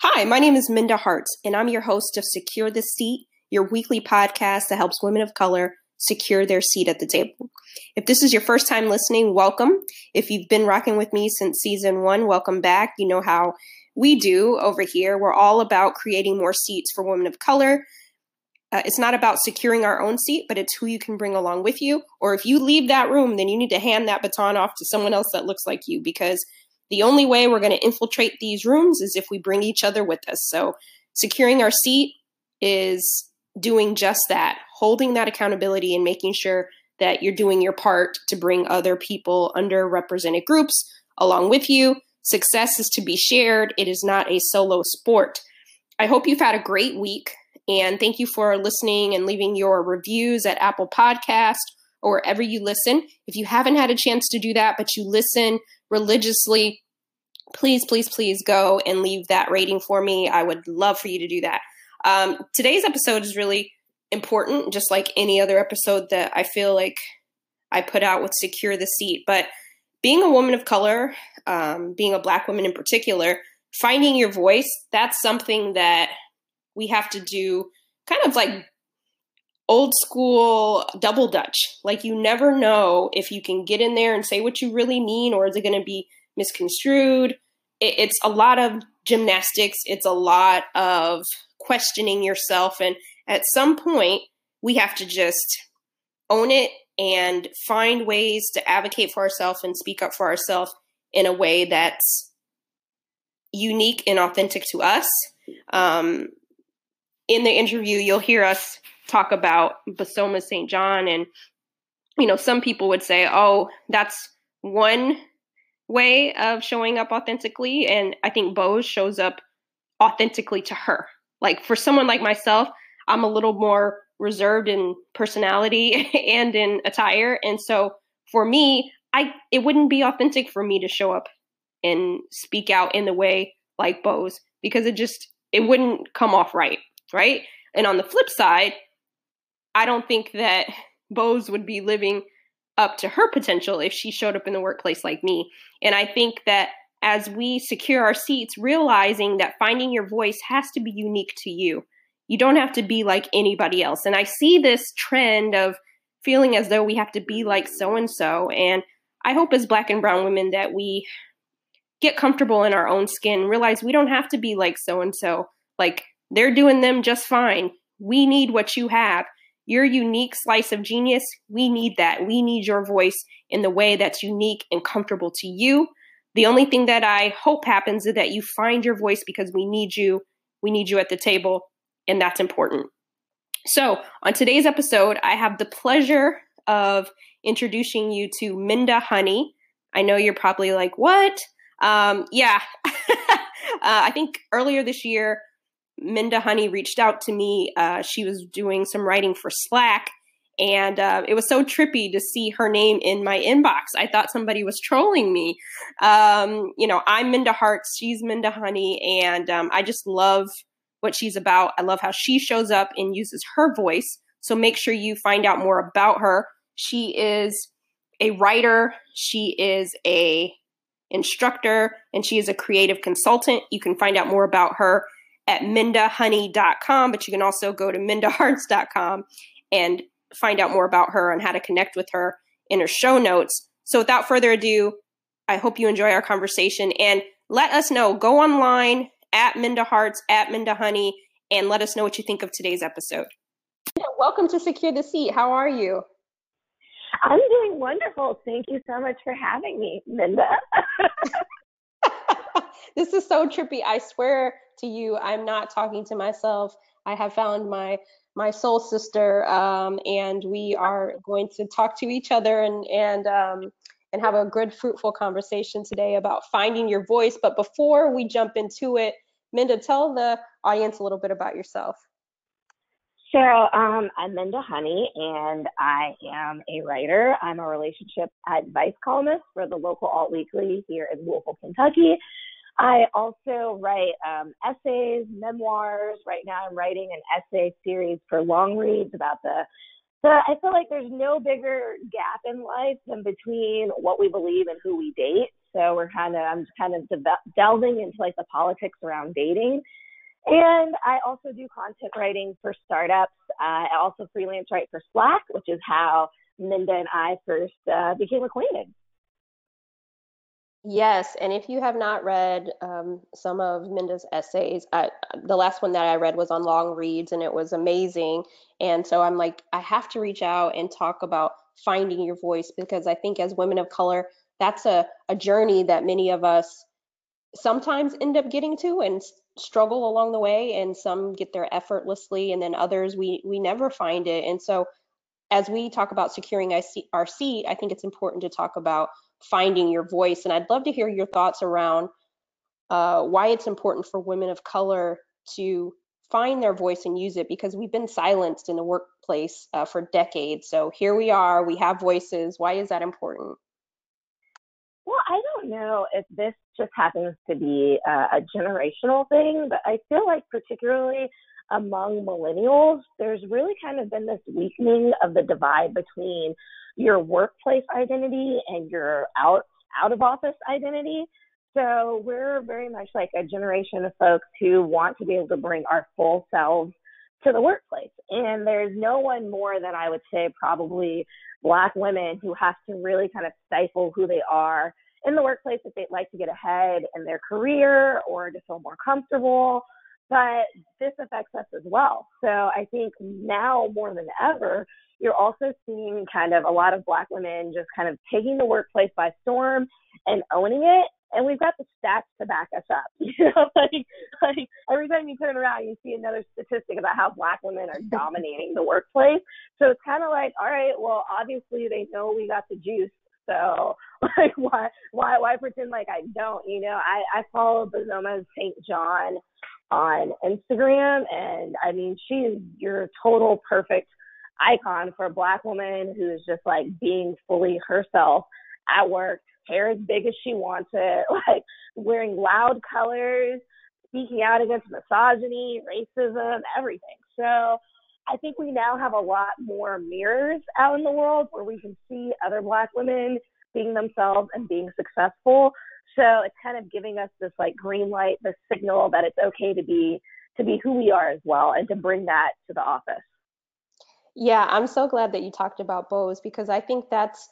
Hi, my name is Minda Harts, and I'm your host of Secure the Seat, your weekly podcast that helps women of color secure their seat at the table. If this is your first time listening, welcome. If you've been rocking with me since season one, welcome back. You know how we do over here. We're all about creating more seats for women of color. Uh, it's not about securing our own seat, but it's who you can bring along with you. Or if you leave that room, then you need to hand that baton off to someone else that looks like you because the only way we're going to infiltrate these rooms is if we bring each other with us. So, securing our seat is doing just that, holding that accountability and making sure that you're doing your part to bring other people, underrepresented groups along with you. Success is to be shared, it is not a solo sport. I hope you've had a great week and thank you for listening and leaving your reviews at Apple Podcast or wherever you listen. If you haven't had a chance to do that, but you listen religiously, please, please, please go and leave that rating for me. I would love for you to do that. Um, today's episode is really important, just like any other episode that I feel like I put out with Secure the Seat. But being a woman of color, um, being a black woman in particular, finding your voice, that's something that we have to do kind of like old school double dutch. Like you never know if you can get in there and say what you really mean or is it going to be misconstrued. It, it's a lot of gymnastics, it's a lot of questioning yourself. And at some point, we have to just own it and find ways to advocate for ourselves and speak up for ourselves in a way that's unique and authentic to us. Um, in the interview, you'll hear us talk about Bozoma St. John, and you know, some people would say, "Oh, that's one way of showing up authentically," and I think Bose shows up authentically to her. Like for someone like myself, I'm a little more reserved in personality and in attire, and so for me, I it wouldn't be authentic for me to show up and speak out in the way like Bose because it just it wouldn't come off right right? And on the flip side, I don't think that Bose would be living up to her potential if she showed up in the workplace like me. And I think that as we secure our seats, realizing that finding your voice has to be unique to you. You don't have to be like anybody else. And I see this trend of feeling as though we have to be like so and so. And I hope as black and brown women that we get comfortable in our own skin, realize we don't have to be like so and so. Like they're doing them just fine. We need what you have. Your unique slice of genius, we need that. We need your voice in the way that's unique and comfortable to you. The only thing that I hope happens is that you find your voice because we need you. We need you at the table, and that's important. So, on today's episode, I have the pleasure of introducing you to Minda Honey. I know you're probably like, what? Um, yeah. uh, I think earlier this year, Minda Honey reached out to me. Uh, she was doing some writing for Slack, and uh, it was so trippy to see her name in my inbox. I thought somebody was trolling me. Um, you know, I'm Minda Harts, she's Minda Honey, and um, I just love what she's about. I love how she shows up and uses her voice. So make sure you find out more about her. She is a writer. She is a instructor and she is a creative consultant. You can find out more about her at mindahoney.com, but you can also go to mindaharts.com and find out more about her and how to connect with her in her show notes. So without further ado, I hope you enjoy our conversation and let us know. Go online at Minda Harts, at Minda Honey, and let us know what you think of today's episode. Welcome to Secure the Seat. How are you? I'm doing wonderful. Thank you so much for having me, Minda. this is so trippy. I swear to you, I'm not talking to myself. I have found my my soul sister, um, and we are going to talk to each other and and um, and have a good, fruitful conversation today about finding your voice. But before we jump into it, Minda, tell the audience a little bit about yourself. So um, I'm Minda Honey, and I am a writer. I'm a relationship advice columnist for the local alt weekly here in Louisville, Kentucky. I also write um, essays, memoirs. Right now, I'm writing an essay series for Longreads about the. So I feel like there's no bigger gap in life than between what we believe and who we date. So we're kind of, I'm kind of de- delving into like the politics around dating. And I also do content writing for startups. Uh, I also freelance write for Slack, which is how Minda and I first uh, became acquainted. Yes, and if you have not read um, some of Minda's essays, I, the last one that I read was on Longreads, and it was amazing. And so I'm like, I have to reach out and talk about finding your voice because I think as women of color, that's a, a journey that many of us sometimes end up getting to and struggle along the way, and some get there effortlessly, and then others we we never find it. And so, as we talk about securing our seat, I think it's important to talk about finding your voice. And I'd love to hear your thoughts around uh, why it's important for women of color to find their voice and use it because we've been silenced in the workplace uh, for decades. So here we are, we have voices. Why is that important? Well, I don't know if this just happens to be a, a generational thing, but I feel like particularly among millennials, there's really kind of been this weakening of the divide between your workplace identity and your out out of office identity. So we're very much like a generation of folks who want to be able to bring our full selves to the workplace. And there's no one more than I would say probably black women who have to really kind of stifle who they are in the workplace if they'd like to get ahead in their career or to feel more comfortable. But this affects us as well. So I think now more than ever, you're also seeing kind of a lot of black women just kind of taking the workplace by storm and owning it. And we've got the stats to back us up. You know, like like every time you turn around, you see another statistic about how black women are dominating the workplace. So it's kind of like, all right, well, obviously they know we got the juice. So like, why why why pretend like I don't? You know, I I follow Bozoma St. John on Instagram, and I mean, she's your total perfect icon for a black woman who is just like being fully herself at work, hair as big as she wants it, like wearing loud colors, speaking out against misogyny, racism, everything. So I think we now have a lot more mirrors out in the world where we can see other black women being themselves and being successful. So it's kind of giving us this like green light, this signal that it's okay to be to be who we are as well and to bring that to the office. Yeah, I'm so glad that you talked about Boz because I think that's,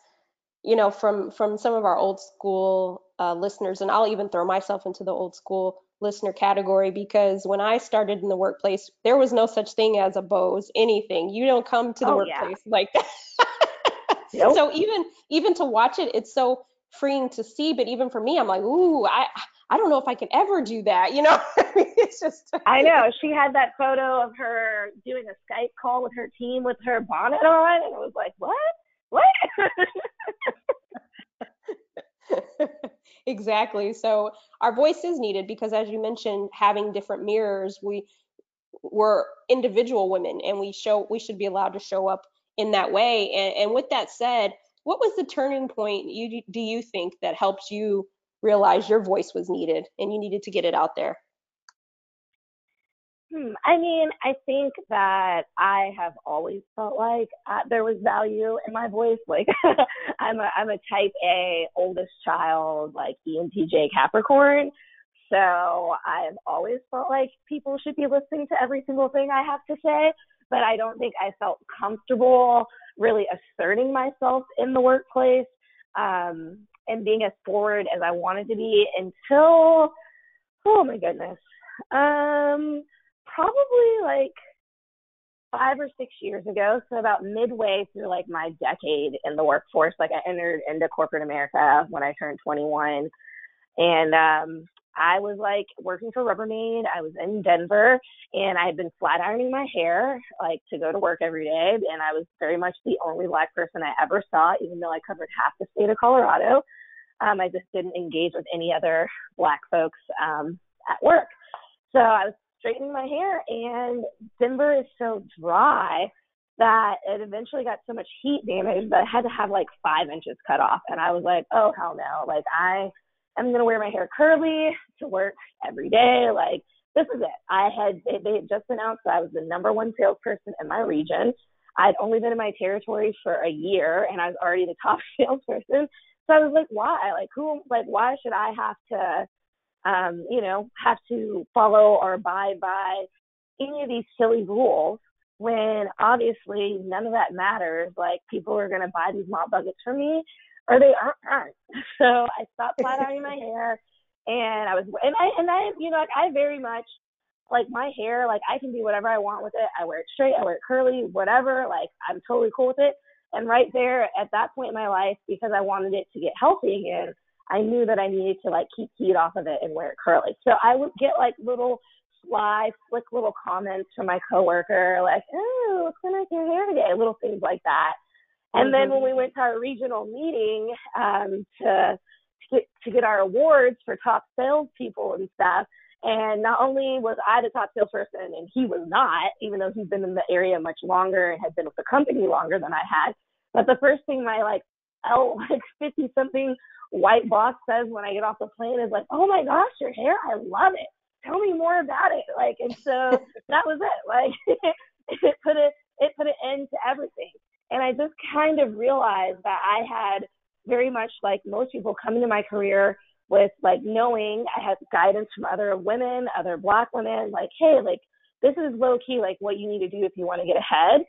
you know, from from some of our old school uh, listeners, and I'll even throw myself into the old school listener category because when I started in the workplace, there was no such thing as a Boz anything. You don't come to the oh, workplace yeah. like that. nope. So even even to watch it, it's so freeing to see. But even for me, I'm like, ooh, I I don't know if I can ever do that. You know, it's just. I know she had that photo of her doing a Skype call with her team with her bonnet on, and it was like, what? What? exactly. So our voice is needed because, as you mentioned, having different mirrors, we we're individual women, and we show we should be allowed to show up in that way. And, and with that said, what was the turning point you do you think that helped you realize your voice was needed and you needed to get it out there? Hmm. I mean, I think that I have always felt like uh, there was value in my voice. Like, I'm a I'm a Type A, oldest child, like ENTJ Capricorn. So I've always felt like people should be listening to every single thing I have to say. But I don't think I felt comfortable really asserting myself in the workplace. Um, and being as forward as I wanted to be until oh my goodness. Um probably like five or six years ago. So about midway through like my decade in the workforce, like I entered into corporate America when I turned 21. And um I was like working for Rubbermaid. I was in Denver and I had been flat ironing my hair like to go to work every day. And I was very much the only black person I ever saw, even though I covered half the state of Colorado. Um, I just didn't engage with any other black folks um, at work. So I was straightening my hair and Denver is so dry that it eventually got so much heat damage that I had to have like five inches cut off. And I was like, oh, hell no. Like, I I'm gonna wear my hair curly to work every day. Like this is it. I had they, they had just announced that I was the number one salesperson in my region. I'd only been in my territory for a year and I was already the top salesperson. So I was like, why? Like who? Like why should I have to, um, you know, have to follow or abide by any of these silly rules when obviously none of that matters. Like people are gonna buy these mop buckets for me, or they aren't. So I stopped flat ironing my hair, and I was, and I, and I, you know, like I very much like my hair, like I can do whatever I want with it. I wear it straight, I wear it curly, whatever. Like I'm totally cool with it. And right there at that point in my life, because I wanted it to get healthy again, I knew that I needed to like keep heat off of it and wear it curly. So I would get like little sly, slick little comments from my coworker, like, "Oh, what's going on with your hair today?" Little things like that. And then when we went to our regional meeting um, to to get to get our awards for top salespeople and stuff, and not only was I the top salesperson and he was not, even though he's been in the area much longer and had been with the company longer than I had, but the first thing my like oh like fifty something white boss says when I get off the plane is like, Oh my gosh, your hair, I love it. Tell me more about it. Like and so that was it. Like it put a it put an end to everything. And I just kind of realized that I had very much like most people come into my career with like knowing I had guidance from other women, other black women, like, hey, like this is low key like what you need to do if you want to get ahead.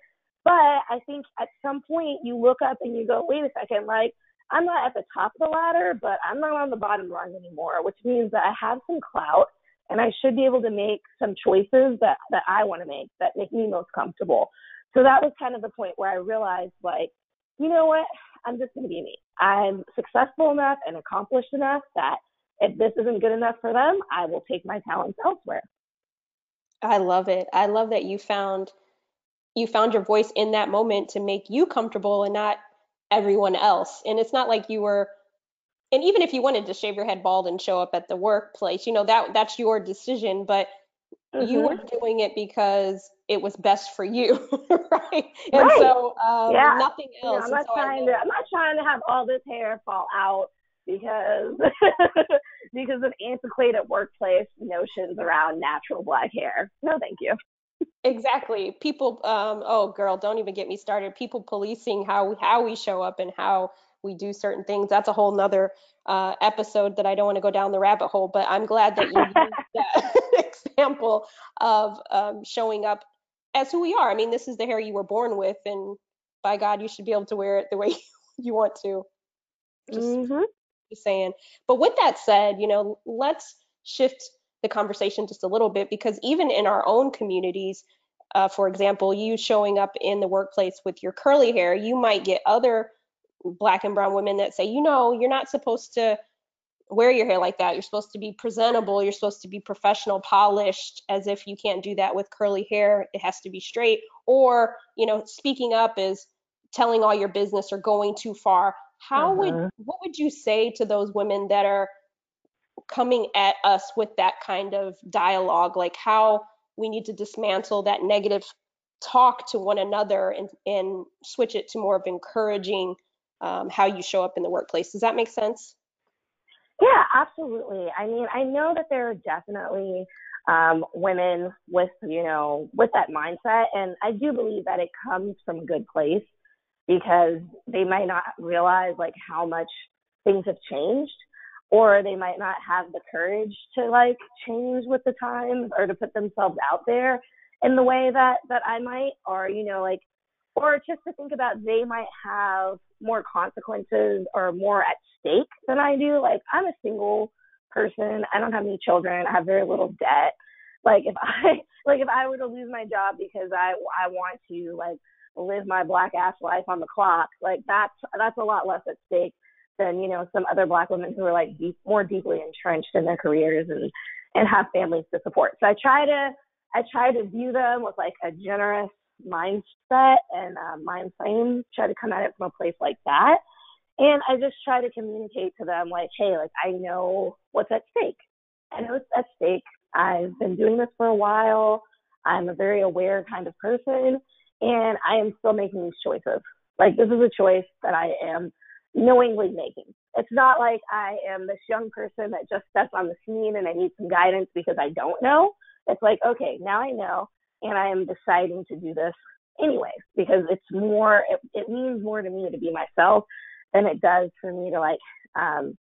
But I think at some point you look up and you go, wait a second, like I'm not at the top of the ladder, but I'm not on the bottom rung anymore, which means that I have some clout and I should be able to make some choices that, that I want to make that make me most comfortable. So that was kind of the point where I realized like, you know what? I'm just going to be me. I'm successful enough and accomplished enough that if this isn't good enough for them, I will take my talents elsewhere. I love it. I love that you found you found your voice in that moment to make you comfortable and not everyone else. And it's not like you were and even if you wanted to shave your head bald and show up at the workplace, you know, that that's your decision, but mm-hmm. you were doing it because it was best for you, right? And right. so um, yeah. nothing else. I'm not so trying to. I'm not trying to have all this hair fall out because because of antiquated workplace notions around natural black hair. No, thank you. Exactly. People. Um, oh, girl, don't even get me started. People policing how we, how we show up and how we do certain things. That's a whole nother uh, episode that I don't want to go down the rabbit hole. But I'm glad that you example of um, showing up as who we are. I mean, this is the hair you were born with, and by God, you should be able to wear it the way you want to. Just, mm-hmm. just saying. But with that said, you know, let's shift the conversation just a little bit because even in our own communities, uh, for example, you showing up in the workplace with your curly hair, you might get other black and brown women that say, you know, you're not supposed to wear your hair like that. You're supposed to be presentable. You're supposed to be professional, polished, as if you can't do that with curly hair. It has to be straight. Or, you know, speaking up is telling all your business or going too far. How uh-huh. would what would you say to those women that are coming at us with that kind of dialogue? Like how we need to dismantle that negative talk to one another and, and switch it to more of encouraging um, how you show up in the workplace. Does that make sense? Yeah, absolutely. I mean, I know that there are definitely um, women with, you know, with that mindset. And I do believe that it comes from a good place because they might not realize like how much things have changed or they might not have the courage to like change with the times or to put themselves out there in the way that that I might or you know like or just to think about they might have more consequences or more at stake than I do. Like I'm a single person. I don't have any children. I have very little debt. Like if I like if I were to lose my job because I I want to like live my black ass life on the clock, like that's that's a lot less at stake than you know some other black women who are like deep, more deeply entrenched in their careers and and have families to support. So I try to I try to view them with like a generous mindset and uh, mind frame, try to come at it from a place like that. And I just try to communicate to them, like, hey, like, I know what's at stake. I know it's at stake. I've been doing this for a while. I'm a very aware kind of person, and I am still making these choices. Like, this is a choice that I am knowingly making. It's not like I am this young person that just steps on the scene and I need some guidance because I don't know. It's like, okay, now I know and I am deciding to do this anyways because it's more it, it means more to me to be myself than it does for me to like um,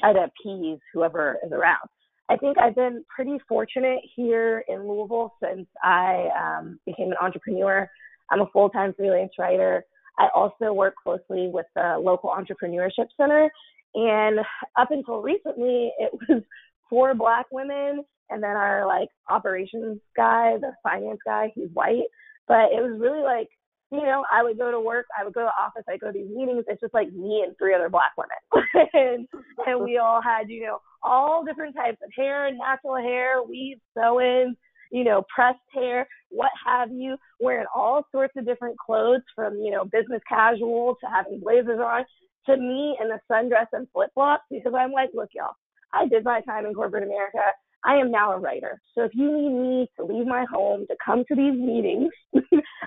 try to appease whoever is around. I think I've been pretty fortunate here in Louisville since I um, became an entrepreneur. I'm a full time freelance writer. I also work closely with the local entrepreneurship center. And up until recently, it was four black women and then our like operations guy, the finance guy, he's white. But it was really like, you know, I would go to work, I would go to office, I go to these meetings. It's just like me and three other black women, and and we all had, you know, all different types of hair, natural hair, weave, sew-ins, you know, pressed hair, what have you, wearing all sorts of different clothes from, you know, business casual to having blazers on to me in a sundress and flip flops because I'm like, look, y'all, I did my time in corporate America. I am now a writer. So if you need me to leave my home to come to these meetings,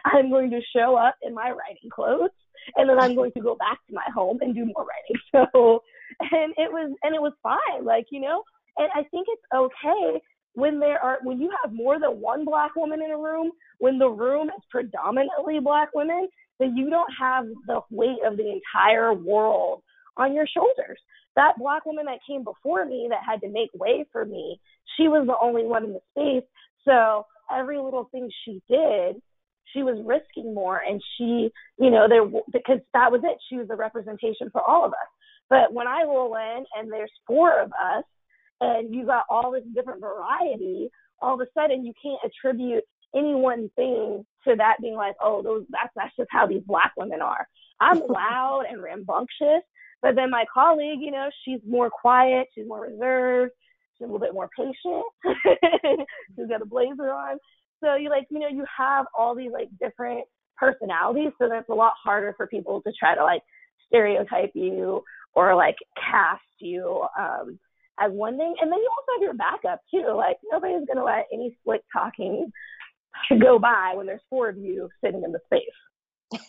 I'm going to show up in my writing clothes and then I'm going to go back to my home and do more writing. So and it was and it was fine. Like, you know, and I think it's okay when there are when you have more than one black woman in a room, when the room is predominantly black women, that you don't have the weight of the entire world on your shoulders. That black woman that came before me that had to make way for me, she was the only one in the space. So every little thing she did, she was risking more and she, you know, there because that was it. She was the representation for all of us. But when I roll in and there's four of us and you got all this different variety, all of a sudden you can't attribute any one thing to that being like, oh, those that's that's just how these black women are. I'm loud and rambunctious, but then my colleague, you know, she's more quiet, she's more reserved, she's a little bit more patient. she's got a blazer on. So you like, you know, you have all these like different personalities, so that's a lot harder for people to try to like stereotype you or like cast you um as one thing. And then you also have your backup too. Like nobody's gonna let any slick talking go by when there's four of you sitting in the space.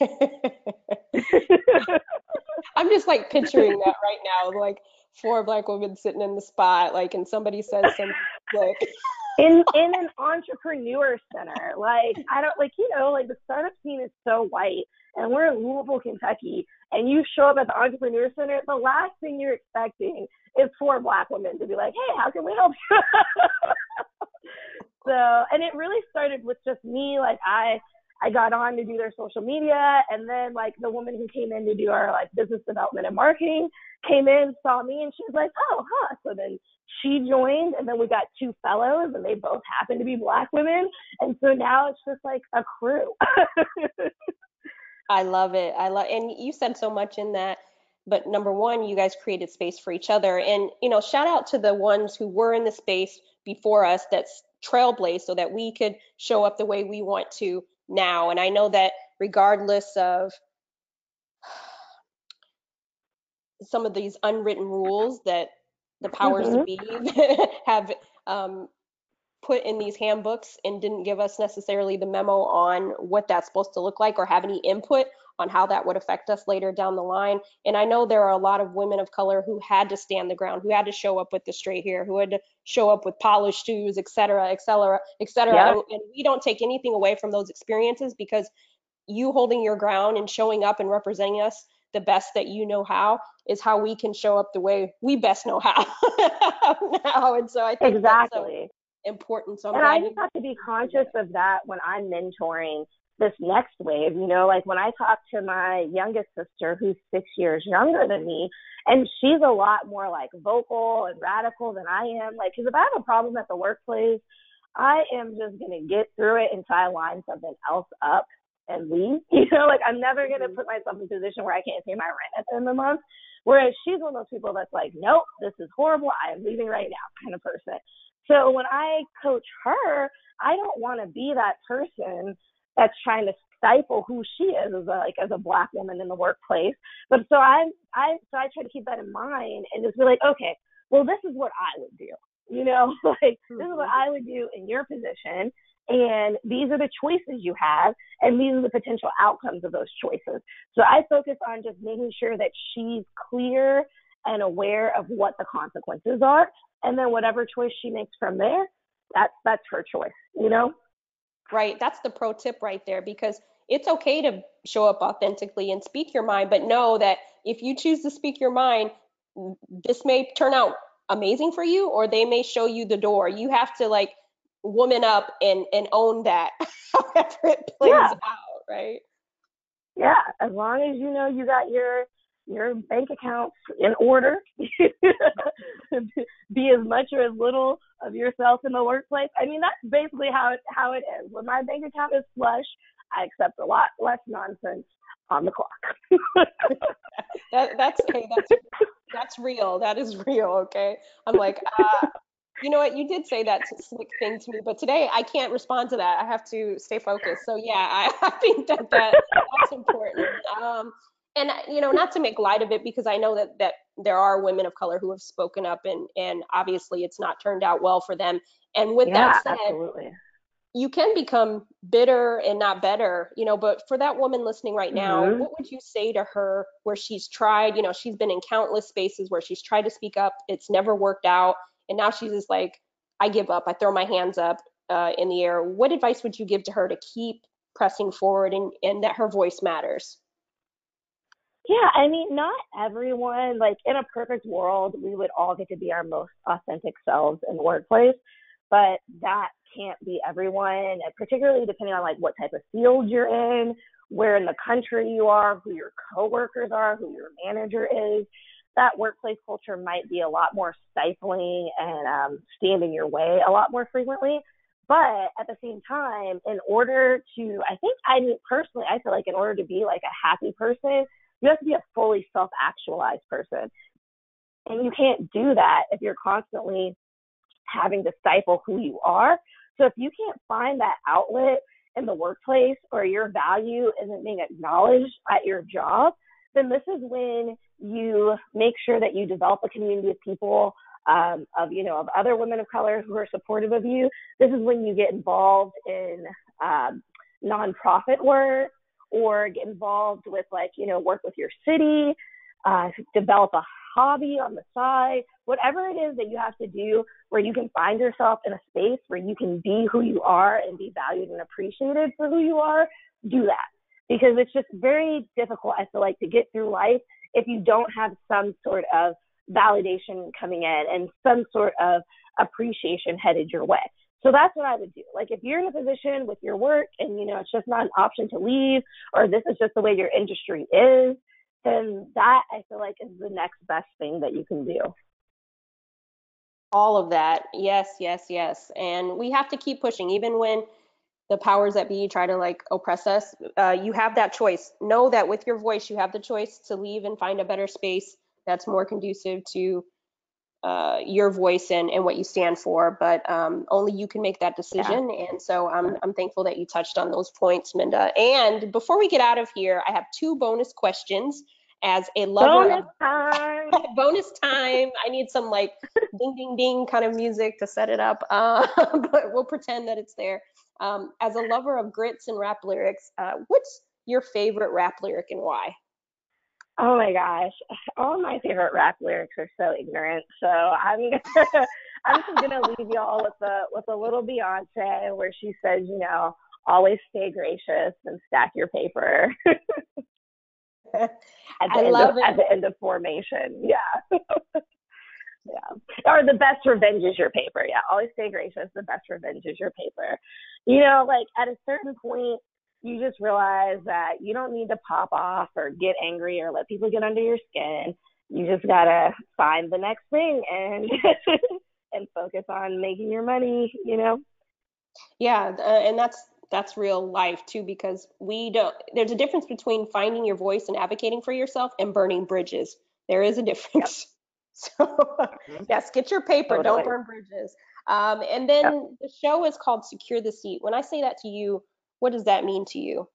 I'm just like picturing that right now, like four black women sitting in the spot, like, and somebody says something like. in in an entrepreneur center, like I don't like you know like the startup scene is so white, and we're in Louisville, Kentucky, and you show up at the entrepreneur center, the last thing you're expecting is four black women to be like, hey, how can we help you? so, and it really started with just me, like I I got on to do their social media and then like the woman who came in to do our like business development and marketing came in, saw me and she was like, Oh, huh. So then she joined and then we got two fellows and they both happen to be black women. And so now it's just like a crew. I love it. I love and you said so much in that but number one you guys created space for each other and you know shout out to the ones who were in the space before us that's trailblazed so that we could show up the way we want to now. And I know that regardless of some of these unwritten rules that the powers mm-hmm. to be have um, put in these handbooks and didn't give us necessarily the memo on what that's supposed to look like or have any input on how that would affect us later down the line. And I know there are a lot of women of color who had to stand the ground, who had to show up with the straight hair, who had to show up with polished shoes, et cetera, et cetera, et cetera. Yeah. And, and we don't take anything away from those experiences because you holding your ground and showing up and representing us the best that you know how is how we can show up the way we best know how now. And so I think exactly so important. So and I just have to be conscious of that when I'm mentoring this next wave. You know, like when I talk to my youngest sister, who's six years younger than me, and she's a lot more like vocal and radical than I am. Like, because if I have a problem at the workplace, I am just gonna get through it until I line something else up and leave. You know, like I'm never gonna mm-hmm. put myself in a position where I can't pay my rent at the end of the month. Whereas she's one of those people that's like, nope, this is horrible. I am leaving right now, kind of person. So when I coach her, I don't want to be that person that's trying to stifle who she is as a like as a black woman in the workplace. But so I I so I try to keep that in mind and just be like, okay, well this is what I would do. You know, like mm-hmm. this is what mm-hmm. I would do in your position. And these are the choices you have, and these are the potential outcomes of those choices. So I focus on just making sure that she's clear and aware of what the consequences are, and then whatever choice she makes from there, that's that's her choice. You know. Right. That's the pro tip right there because it's okay to show up authentically and speak your mind, but know that if you choose to speak your mind, this may turn out amazing for you or they may show you the door. You have to like woman up and and own that however it plays yeah. out, right? Yeah, as long as you know you got your your bank accounts in order. Be as much or as little of yourself in the workplace. I mean, that's basically how it how it is. When my bank account is flush, I accept a lot less nonsense on the clock. that, that's hey, that's that's real. That is real. Okay, I'm like, uh, you know what? You did say that slick thing to me, but today I can't respond to that. I have to stay focused. So yeah, I, I think that, that that's important. Um, and you know, not to make light of it, because I know that that there are women of color who have spoken up, and and obviously it's not turned out well for them. And with yeah, that said, absolutely. you can become bitter and not better, you know. But for that woman listening right now, mm-hmm. what would you say to her where she's tried? You know, she's been in countless spaces where she's tried to speak up, it's never worked out and now she's just like, I give up. I throw my hands up uh, in the air. What advice would you give to her to keep pressing forward and, and that her voice matters? Yeah, I mean, not everyone, like in a perfect world, we would all get to be our most authentic selves in the workplace, but that can't be everyone, particularly depending on like what type of field you're in, where in the country you are, who your coworkers are, who your manager is that workplace culture might be a lot more stifling and um, stand in your way a lot more frequently. But at the same time, in order to, I think, I mean, personally, I feel like in order to be like a happy person, you have to be a fully self actualized person. And you can't do that if you're constantly having to stifle who you are. So if you can't find that outlet in the workplace or your value isn't being acknowledged at your job, then this is when you make sure that you develop a community of people um, of you know of other women of color who are supportive of you. This is when you get involved in um, nonprofit work or get involved with like you know work with your city, uh, develop a hobby on the side, whatever it is that you have to do where you can find yourself in a space where you can be who you are and be valued and appreciated for who you are. Do that because it's just very difficult, I feel like, to get through life if you don't have some sort of validation coming in and some sort of appreciation headed your way. So that's what I would do. Like if you're in a position with your work and you know it's just not an option to leave or this is just the way your industry is, then that I feel like is the next best thing that you can do. All of that. Yes, yes, yes. And we have to keep pushing even when the powers that be try to like oppress us, uh, you have that choice. Know that with your voice, you have the choice to leave and find a better space that's more conducive to uh, your voice and, and what you stand for. But um, only you can make that decision. Yeah. And so I'm, I'm thankful that you touched on those points, Minda. And before we get out of here, I have two bonus questions as a lover bonus of time. bonus time. I need some like ding ding ding kind of music to set it up, uh, but we'll pretend that it's there. Um, as a lover of grits and rap lyrics, uh, what's your favorite rap lyric and why? Oh my gosh, all my favorite rap lyrics are so ignorant. So I'm gonna, I'm just gonna leave y'all with a with a little Beyonce where she says, you know, always stay gracious and stack your paper. at the I love of, it. At the end of formation, yeah. yeah. Or the best revenge is your paper. Yeah. Always stay gracious. The best revenge is your paper. You know, like at a certain point, you just realize that you don't need to pop off or get angry or let people get under your skin. You just gotta find the next thing and and focus on making your money. You know. Yeah, uh, and that's that's real life too because we don't. There's a difference between finding your voice and advocating for yourself and burning bridges. There is a difference. Yep. So mm-hmm. yes, get your paper, totally. don't burn bridges. Um, and then yep. the show is called Secure the Seat. When I say that to you, what does that mean to you?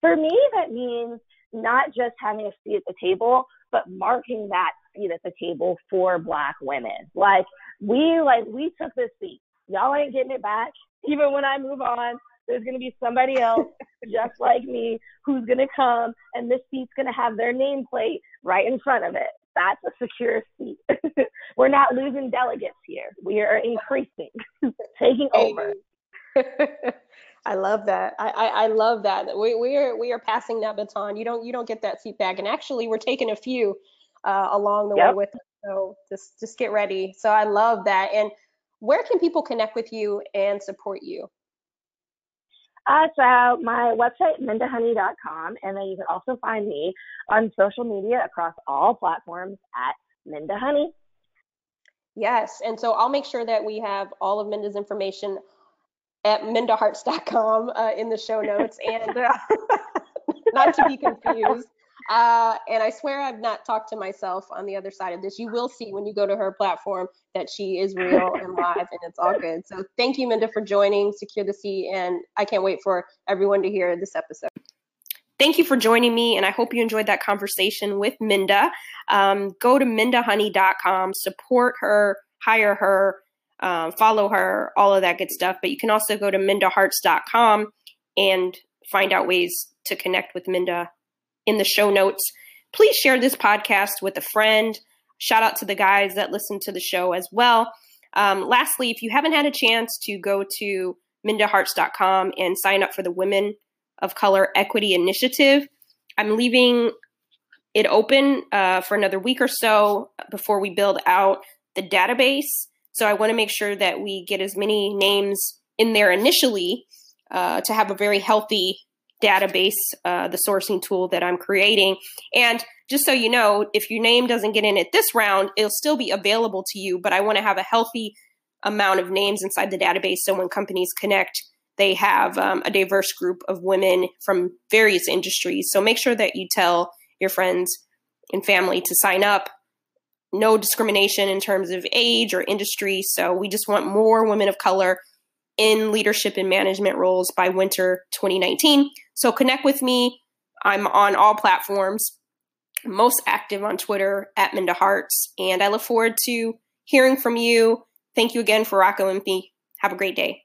For me, that means not just having a seat at the table, but marking that seat at the table for Black women. Like we, like we took this seat. Y'all ain't getting it back. Even when I move on, there's going to be somebody else just like me who's going to come and this seat's going to have their nameplate right in front of it that's a secure seat. We're not losing delegates here. We are increasing, taking over. I love that. I, I, I, love that. We, we are we are passing that baton. You don't you don't get that seat back. And actually, we're taking a few uh, along the yep. way with us. So just just get ready. So I love that. And where can people connect with you and support you? Uh, so my website, mindahoney.com, and then you can also find me on social media across all platforms at mindahoney. Yes, and so I'll make sure that we have all of Minda's information at mindaharts.com uh, in the show notes, and uh, not to be confused. Uh, and I swear I've not talked to myself on the other side of this. You will see when you go to her platform that she is real and live, and it's all good. So thank you, Minda, for joining Secure the Sea. and I can't wait for everyone to hear this episode. Thank you for joining me, and I hope you enjoyed that conversation with Minda. Um, go to mindahoney.com, support her, hire her, um, follow her, all of that good stuff. But you can also go to mindaharts.com and find out ways to connect with Minda in the show notes. Please share this podcast with a friend. Shout out to the guys that listen to the show as well. Um, lastly, if you haven't had a chance to go to mindaharts.com and sign up for the Women of Color Equity Initiative, I'm leaving it open uh, for another week or so before we build out the database. So I want to make sure that we get as many names in there initially uh, to have a very healthy database, uh, the sourcing tool that I'm creating. And just so you know, if your name doesn't get in at this round, it'll still be available to you. But I want to have a healthy amount of names inside the database so when companies connect, they have um, a diverse group of women from various industries. So make sure that you tell your friends and family to sign up. No discrimination in terms of age or industry. So we just want more women of color in leadership and management roles by winter 2019. So connect with me. I'm on all platforms, most active on Twitter at Minda Harts, and I look forward to hearing from you. Thank you again for rocking me. Have a great day.